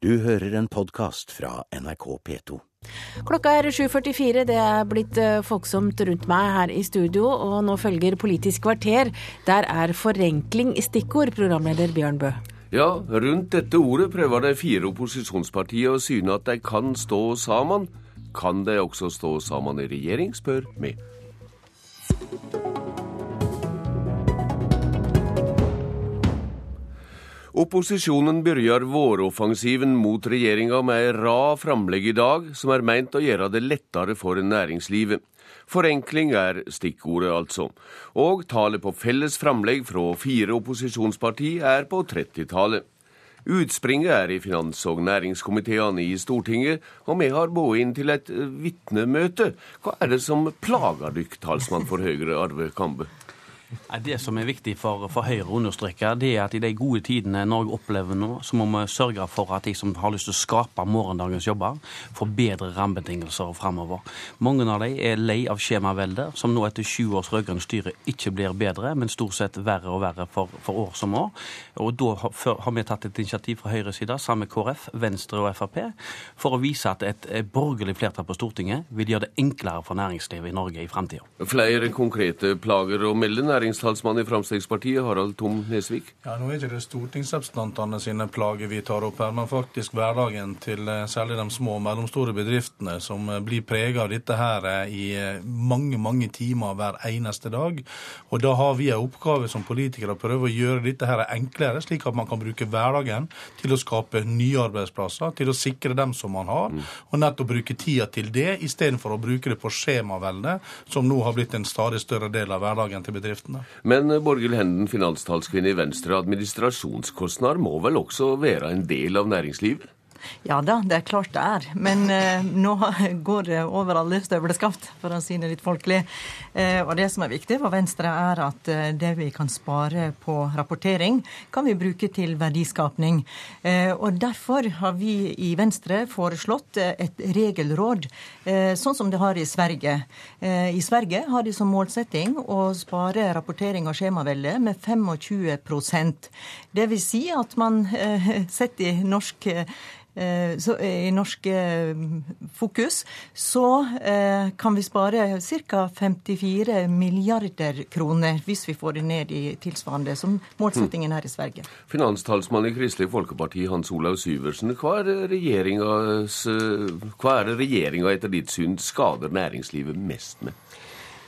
Du hører en podkast fra NRK P2. Klokka er 7.44, det er blitt eh, folksomt rundt meg her i studio, og nå følger Politisk kvarter. Der er forenkling i stikkord, programleder Bjørn Bø. Ja, rundt dette ordet prøver de fire opposisjonspartiene å syne at de kan stå sammen. Kan de også stå sammen i regjering, spør vi. Opposisjonen begynner våroffensiven mot regjeringa med ei rad framlegg i dag som er meint å gjøre det lettere for næringslivet. Forenkling er stikkordet, altså. Og tallet på felles framlegg fra fire opposisjonsparti er på 30-tallet. Utspringet er i finans- og næringskomiteene i Stortinget, og vi har båret inn til et vitnemøte. Hva er det som plager dykk, talsmann for Høyre, Arve Kambe? Det som er viktig for, for Høyre å understreke, det er at i de gode tidene Norge opplever nå, så må vi sørge for at de som har lyst til å skape morgendagens jobber, får bedre rammebetingelser framover. Mange av dem er lei av skjemaveldet, som nå etter sju års rød-grønt styre ikke blir bedre, men stort sett verre og verre for, for år som år. Og Da har, har vi tatt et initiativ fra Høyres side, sammen med KrF, Venstre og Frp, for å vise at et borgerlig flertall på Stortinget vil gjøre det enklere for næringslivet i Norge i framtida. Flere konkrete plager å melde næringstalsmann i Fremskrittspartiet, Harald Tom Nesvik? Ja, Nå er ikke det stortingsrepresentantene sine plager vi tar opp her, men faktisk hverdagen til eh, særlig de små og mellomstore bedriftene som eh, blir preget av dette her eh, i mange, mange timer hver eneste dag. Og da har vi en oppgave som politikere å prøve å gjøre dette her enklere, slik at man kan bruke hverdagen til å skape nye arbeidsplasser, til å sikre dem som man har, og nettopp bruke tida til det, istedenfor å bruke det på skjemavelde, som nå har blitt en stadig større del av hverdagen til bedriftene. Men Borghild Henden, finanstalskvinne i Venstre, administrasjonskostnader må vel også være en del av næringslivet? Ja da, det er klart det er. Men eh, nå går det over alle støvleskaft, for å si det litt folkelig. Eh, og det som er viktig for Venstre, er at eh, det vi kan spare på rapportering, kan vi bruke til verdiskapning. Eh, og derfor har vi i Venstre foreslått eh, et regelråd, eh, sånn som det har i Sverige. I Sverige har de som målsetting å spare rapportering av skjemavelde med 25% Det vil si at man setter i norsk så, i norsk fokus, så eh, kan vi spare ca. 54 milliarder kroner hvis vi får det ned i tilsvarende som målsettingen her i Sverige. Finanstalsmann i Kristelig Folkeparti Hans Olav Syversen, hva er det regjeringa etter ditt syn skader næringslivet mest med?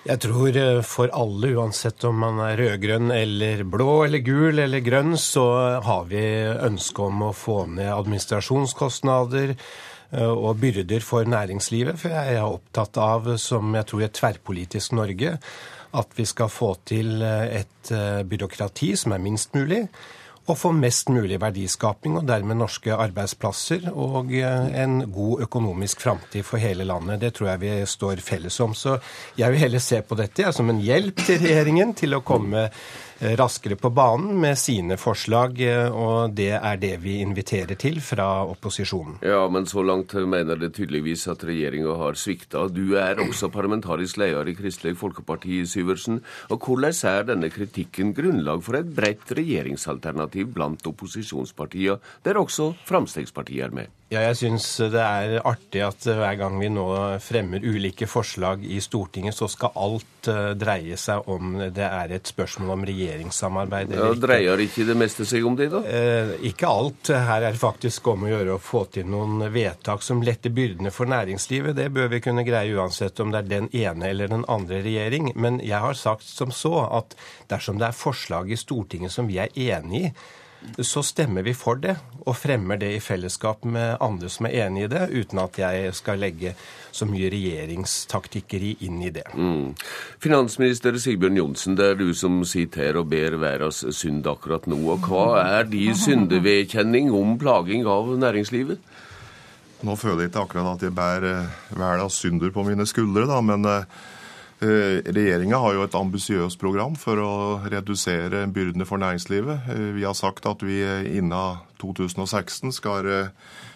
Jeg tror for alle, uansett om man er rød-grønn eller blå eller gul eller grønn, så har vi ønske om å få ned administrasjonskostnader og byrder for næringslivet. For jeg er opptatt av, som jeg tror et tverrpolitisk Norge, at vi skal få til et byråkrati som er minst mulig og få mest mulig verdiskaping, og dermed norske arbeidsplasser og en god økonomisk framtid for hele landet. Det tror jeg vi står felles om. Så jeg vil heller se på dette som en hjelp til regjeringen til å komme raskere på banen med sine forslag, og det er det vi inviterer til fra opposisjonen. Ja, men så langt mener det tydeligvis at regjeringa har svikta. Du er også parlamentarisk leder i Kristelig Folkeparti, Syversen. Og hvordan er denne kritikken grunnlag for et bredt regjeringsalternativ blant opposisjonspartiene, der også Frp er med? Ja, jeg syns det er artig at hver gang vi nå fremmer ulike forslag i Stortinget, så skal alt dreie seg om det er et spørsmål om regjeringssamarbeid ja. Dreier ikke det meste seg om det, da? Eh, ikke alt. Her er det faktisk om å gjøre å få til noen vedtak som letter byrdene for næringslivet. Det bør vi kunne greie uansett om det er den ene eller den andre regjering. Men jeg har sagt som så at dersom det er forslag i Stortinget som vi er enig i, så stemmer vi for det og fremmer det i fellesskap med andre som er enig i det, uten at jeg skal legge så mye regjeringstaktikkeri inn i det. Mm. Finansminister Sigbjørn Johnsen, det er du som sitter her og ber verdens synd akkurat nå. Og hva er de syndevedkjenning om plaging av næringslivet? Nå føler jeg ikke akkurat at jeg bærer verdens synder på mine skuldre, da, men Regjeringa har jo et ambisiøst program for å redusere byrdene for næringslivet. Vi har sagt at vi innen 2016 skal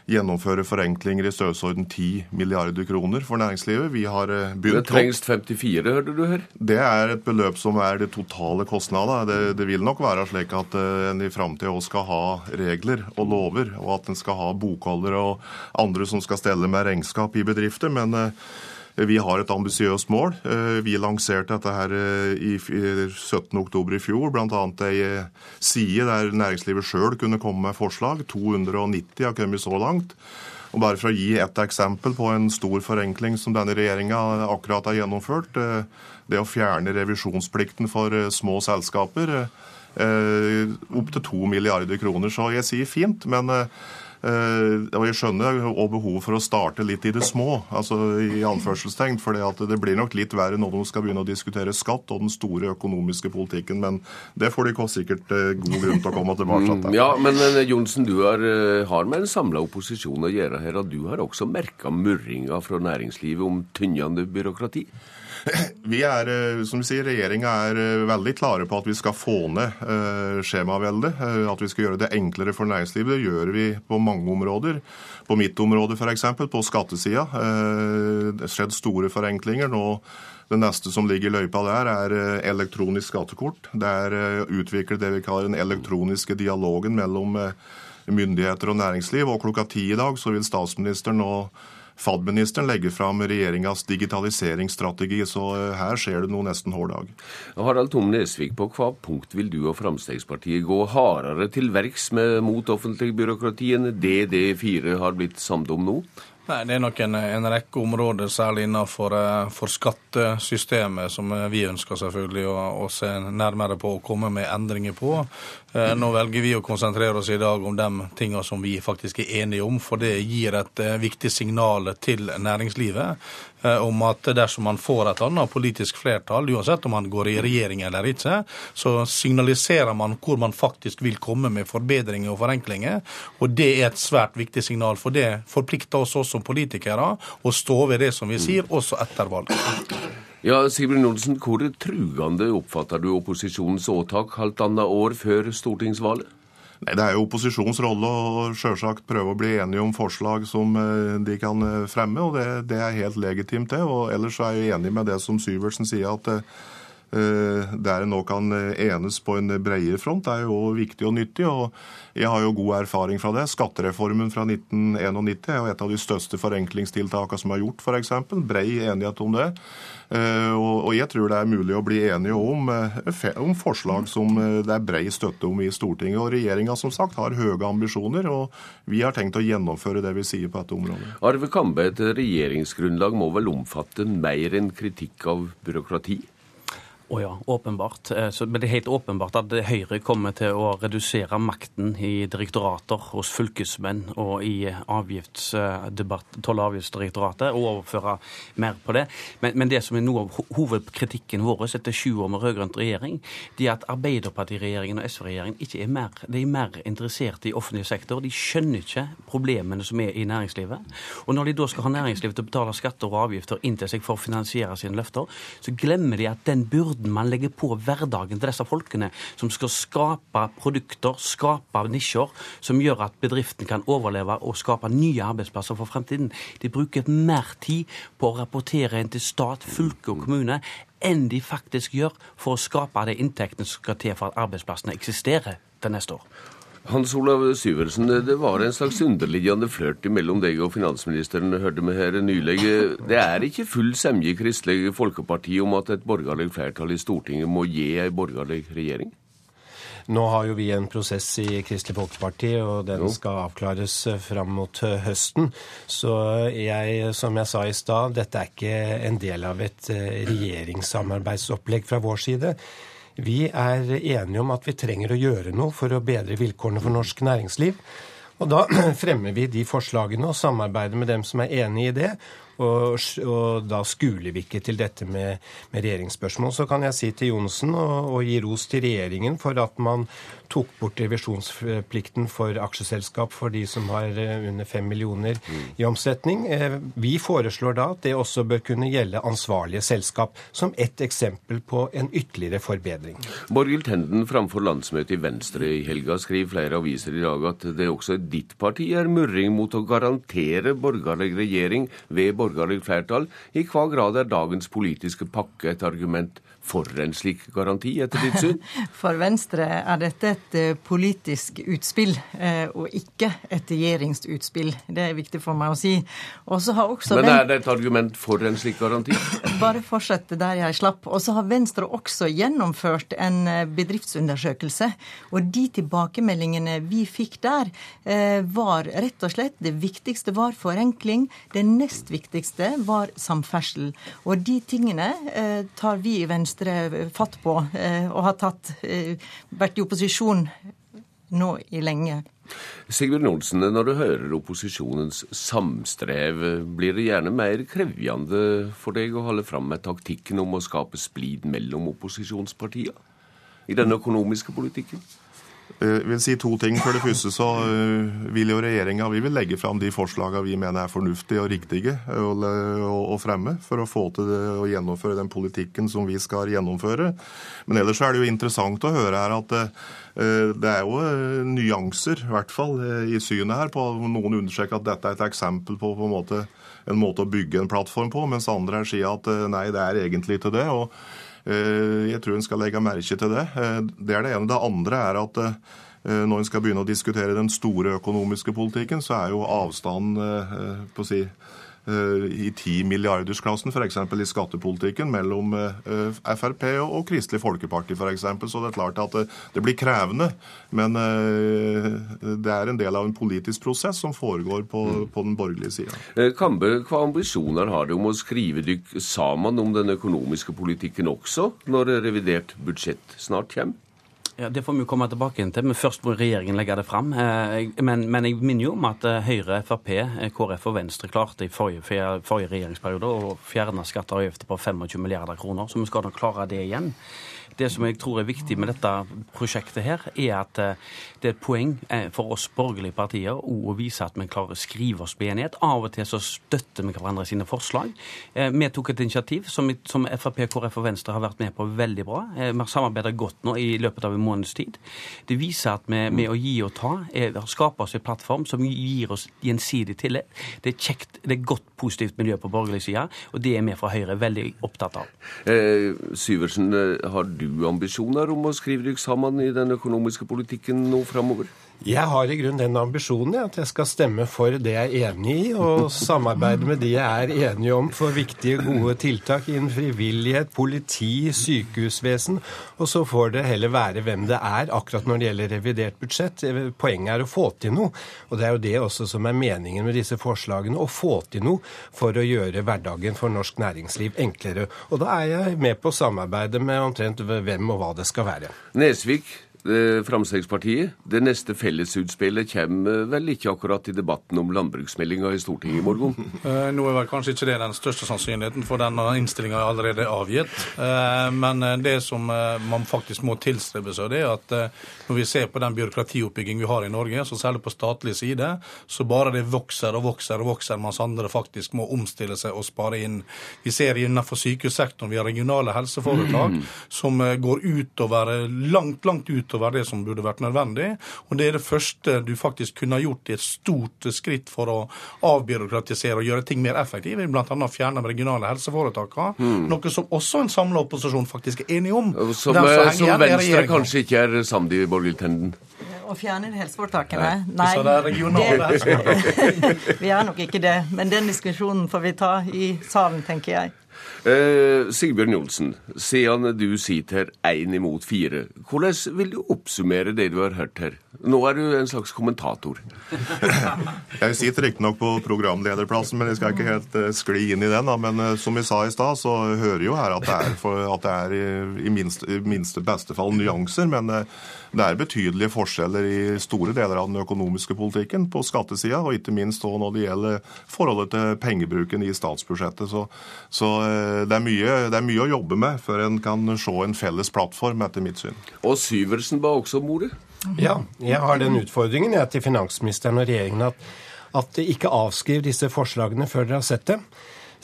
gjennomføre forenklinger i størrelsesorden 10 milliarder kroner for næringslivet. Vi har eh, begynt Det trengs 54, hørte du her? Det er et beløp som er det totale kostnadene. Det, det vil nok være slik at eh, en i framtida òg skal ha regler og lover, og at en skal ha bokholdere og andre som skal stelle med regnskap i bedrifter. men eh, vi har et ambisiøst mål. Eh, vi lanserte dette her eh, i 17.10 i fjor, bl.a. ei eh, side der næringslivet sjøl kunne komme med forslag. 290 har kommet så langt. Og bare For å gi ett eksempel på en stor forenkling som denne regjeringa akkurat har gjennomført. Det å fjerne revisjonsplikten for små selskaper. Opptil to milliarder kroner. Så jeg sier fint, men Eh, og Jeg skjønner og behovet for å starte litt i det små, altså i anførselstegn. For det blir nok litt verre når de skal begynne å diskutere skatt og den store økonomiske politikken. Men det får de sikkert eh, god grunn til å komme tilbake til. Mm, ja, men Johnsen, du eh, har med en samla opposisjon å gjøre her, og du har også merka murringa fra næringslivet om tynnende byråkrati? Vi er, eh, som vi sier, Regjeringa er eh, veldig klare på at vi skal få ned eh, skjemaveldet. At vi skal gjøre det enklere for næringslivet. Det gjør vi på mange områder. På mitt område f.eks., på skattesida. Det har skjedd store forenklinger. nå det neste som ligger i løypa der, er elektronisk skattekort. Det er utviklet det vi kaller den elektroniske dialogen mellom myndigheter og næringsliv. Og klokka ti i dag så vil statsministeren nå FAD-ministeren legger fram regjeringas digitaliseringsstrategi, så eh, her skjer det noe nesten hver dag. Harald Tom Nesvik, på hva punkt vil du og Fremskrittspartiet gå hardere til verks mot offentlig byråkrati enn det D4 har blitt samd om nå? Nei, Det er nok en, en rekke områder, særlig innenfor eh, for skattesystemet, som eh, vi ønsker selvfølgelig å, å, se nærmere på og komme med endringer på. Eh, nå velger vi å konsentrere oss i dag om de tingene som vi faktisk er enige om, for det gir et eh, viktig signal til næringslivet om at dersom man får et annet politisk flertall, uansett om man går i regjering eller ikke, så signaliserer man hvor man faktisk vil komme med forbedringer og forenklinger. Og det er et svært viktig signal, for det forplikter oss også som politikere å stå ved det som vi sier, også etter valget. Ja, Sigbjørn Olsen, hvor trugende oppfatter du opposisjonens åtak halvannet år før stortingsvalget? Nei, Det er jo opposisjonens rolle å selvsagt prøve å bli enige om forslag som eh, de kan eh, fremme, og det, det er helt legitimt, det. Og ellers er jeg enig med det som Syversen sier, at uh, der en nå kan enes på en bredere front, er jo viktig og nyttig. og Jeg har jo god erfaring fra det. Skattereformen fra 1991 er jo et av de største forenklingstiltakene som er gjort, f.eks. Brei enighet om det. Eh, og jeg tror det er mulig å bli enige om, eh, om forslag som eh, det er brei støtte om i Stortinget. Og regjeringa som sagt har høye ambisjoner, og vi har tenkt å gjennomføre det vi sier på dette området. Arve Kambe, et regjeringsgrunnlag må vel omfatte mer enn kritikk av byråkrati? Å oh ja, åpenbart. Eh, så, men det er helt åpenbart at Høyre kommer til å redusere makten i direktorater, hos fylkesmenn og i toll- og avgiftsdirektoratet, og overføre mer på det. Men, men, det som er noe av hovedkritikken vår etter sju år med rød-grønn regjering, det er at Arbeiderpartiregjeringen og SV-regjeringen ikke er mer, de er mer interessert i offentlig sektor. De skjønner ikke problemene som er i næringslivet. Og når de da skal ha næringslivet til å betale skatter og avgifter inn til seg for å finansiere sine løfter, så glemmer de at den burde byrden man legger på hverdagen til disse folkene, som skal skape produkter, skape nisjer, som gjør at bedriften kan overleve og skape nye arbeidsplasser for fremtiden. De bruker mer tid på å rapportere inn til stat, fylke og kommune enn de faktisk gjør for å skape de inntektene som skal til for at arbeidsplassene eksisterer til neste år. Hans Olav Syversen, det var en slags underliggende flørt mellom deg og finansministeren, hørte vi her nylig. Det er ikke full semje i Kristelig Folkeparti om at et borgerlig flertall i Stortinget må gi ei borgerlig regjering? Nå har jo vi en prosess i Kristelig Folkeparti, og den skal avklares fram mot høsten. Så jeg, som jeg sa i stad, dette er ikke en del av et regjeringssamarbeidsopplegg fra vår side. Vi er enige om at vi trenger å gjøre noe for å bedre vilkårene for norsk næringsliv. Og da fremmer vi de forslagene og samarbeider med dem som er enig i det. Og, og da skuler vi ikke til dette med, med regjeringsspørsmål. Så kan jeg si til Johnsen og, og gi ros til regjeringen for at man tok bort revisjonsplikten for aksjeselskap for de som har eh, under fem millioner i omsetning. Eh, vi foreslår da at det også bør kunne gjelde ansvarlige selskap, som ett eksempel på en ytterligere forbedring. Borghild Tenden framfor landsmøtet i Venstre i helga skriver flere aviser i dag at det også i ditt parti er murring mot å garantere borgerlig regjering ved borgerlig flertall. I hva grad er dagens politiske pakke et argument for en slik garanti, etter ditt syn? For Venstre er dette et eh, politisk utspill, eh, og ikke et regjeringsutspill. Det er viktig for meg å si. Men er det et argument for en slik garanti? Bare fortsett der jeg slapp. Og så har Venstre også gjennomført en eh, bedriftsundersøkelse. Og de tilbakemeldingene vi fikk der, var rett og slett det viktigste var forenkling. Det nest viktigste var samferdsel. Og de tingene tar vi i Venstre fatt på, eh, og har tatt, eh, vært i opposisjon nå i lenge. Sigbjørn Olsen, når du hører opposisjonens samstrev, blir det gjerne mer krevjende for deg å holde fram med taktikken om å skape splid mellom opposisjonspartiene i den økonomiske politikken? Jeg eh, vil si to ting. For det første så eh, vil jo regjeringa vi vil legge fram de forslagene vi mener er fornuftige og riktige å, fremme, for å få til å gjennomføre den politikken som vi skal gjennomføre. Men ellers er det jo interessant å høre her at eh, det er jo nyanser, i hvert fall, i synet her. på Noen understreker at dette er et eksempel på, på en, måte, en måte å bygge en plattform på, mens andre sier at nei, det er egentlig ikke det. og Eh, jeg tror en skal legge merke til det. Eh, det er det ene. Det andre er at eh, når en skal begynne å diskutere den store økonomiske politikken, så er jo avstanden på å si, i 10 milliardersklassen, f.eks. i skattepolitikken, mellom Frp og Kristelig Folkeparti f.eks. Så det er klart at det blir krevende. Men det er en del av en politisk prosess som foregår på, mm. på den borgerlige sida. Kambe, hva ambisjoner har du om å skrive dere sammen om den økonomiske politikken også, når revidert budsjett snart kommer? Ja, Det får vi jo komme tilbake til, men først må regjeringen legge det fram. Eh, men, men jeg minner jo om at eh, Høyre, Frp, eh, KrF og Venstre klarte i forrige, forrige regjeringsperiode å fjerne skatter og avgifter på 25 milliarder kroner, så vi skal nok klare det igjen. Det som jeg tror er viktig med dette prosjektet, her, er at eh, det er et poeng eh, for oss borgerlige partier å vise at vi klarer å skrive oss på enighet. Av og til så støtter vi hverandre sine forslag. Eh, vi tok et initiativ som, som Frp, KrF og Venstre har vært med på veldig bra. Vi har samarbeidet godt nå i løpet av en måneds tid. Det viser at vi med å gi og ta skaper oss en plattform som gir oss gjensidig tillit. Det er kjekt, det er godt positivt miljø på borgerlig side, og det er vi fra Høyre veldig opptatt av. Eh, Syversen, har du du ambisjoner om å skrive deg sammen i den økonomiske politikken nå framover? Jeg har i grunnen den ambisjonen at jeg skal stemme for det jeg er enig i, og samarbeide med de jeg er enige om for viktige, gode tiltak innen frivillighet, politi, sykehusvesen. Og så får det heller være hvem det er akkurat når det gjelder revidert budsjett. Poenget er å få til noe. Og det er jo det også som er meningen med disse forslagene. Å få til noe for å gjøre hverdagen for norsk næringsliv enklere. Og da er jeg med på å samarbeide med omtrent hvem og hva det skal være. Nesvik, Eh, Fremskrittspartiet. Det neste fellesutspillet kommer vel ikke akkurat i debatten om landbruksmeldinga i Stortinget i morgen? Eh, nå er vel kanskje ikke det den største sannsynligheten, for denne innstillinga er allerede avgitt. Eh, men det som man faktisk må tilstrebe seg, det er at når vi ser på den byråkratioppbygging vi har i Norge, så særlig på statlig side, så bare det vokser og vokser og vokser, mens andre faktisk må omstille seg og spare inn. Vi ser innenfor sykehussektoren vi har regionale helseforetak mm. som går utover, langt, langt utover utover det som burde vært nødvendig. Og det er det første du faktisk kunne ha gjort i et stort skritt for å avbyråkratisere og gjøre ting mer effektive, bl.a. fjerne de regionale helseforetakene. Mm. Noe som også en samla opposisjon faktisk er enig om. Som, som, som Venstre kanskje ikke er samd i, Borghild Tenden? Å fjerne helseforetakene? Nei. Så det er regionale helseforetak. vi er nok ikke det. Men den diskusjonen får vi ta i salen, tenker jeg. Eh, Sigbjørn Johnsen, siden du sitter her én imot fire, hvordan vil du oppsummere det du har hørt her? Nå er du en slags kommentator. Jeg sitter riktignok på programlederplassen, men jeg skal ikke helt uh, skli inn i den. Da. Men uh, som vi sa i stad, så hører jo her at det er, for, at det er i, i minste, minste beste fall nyanser. Men uh, det er betydelige forskjeller i store deler av den økonomiske politikken på skattesida, og ikke minst når det gjelder forholdet til pengebruken i statsbudsjettet. Så, så det, er mye, det, er mye, å jobbe med før en kan se en felles plattform, etter mitt syn. Og Syversen ba også om ordet? Ja, jeg har den utfordringen jeg, til finansministeren og regjeringen at, at ikke avskriv disse forslagene før dere har sett dem.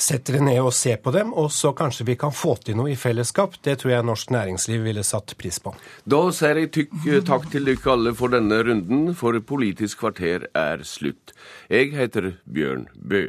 Sett dere ned og se på dem, og så kanskje vi kan få til noe i fellesskap. Det tror jeg norsk næringsliv ville satt pris på. Da sier jeg tykk, takk til dere alle for denne runden, for Politisk kvarter er slutt. Jeg heter Bjørn Bø.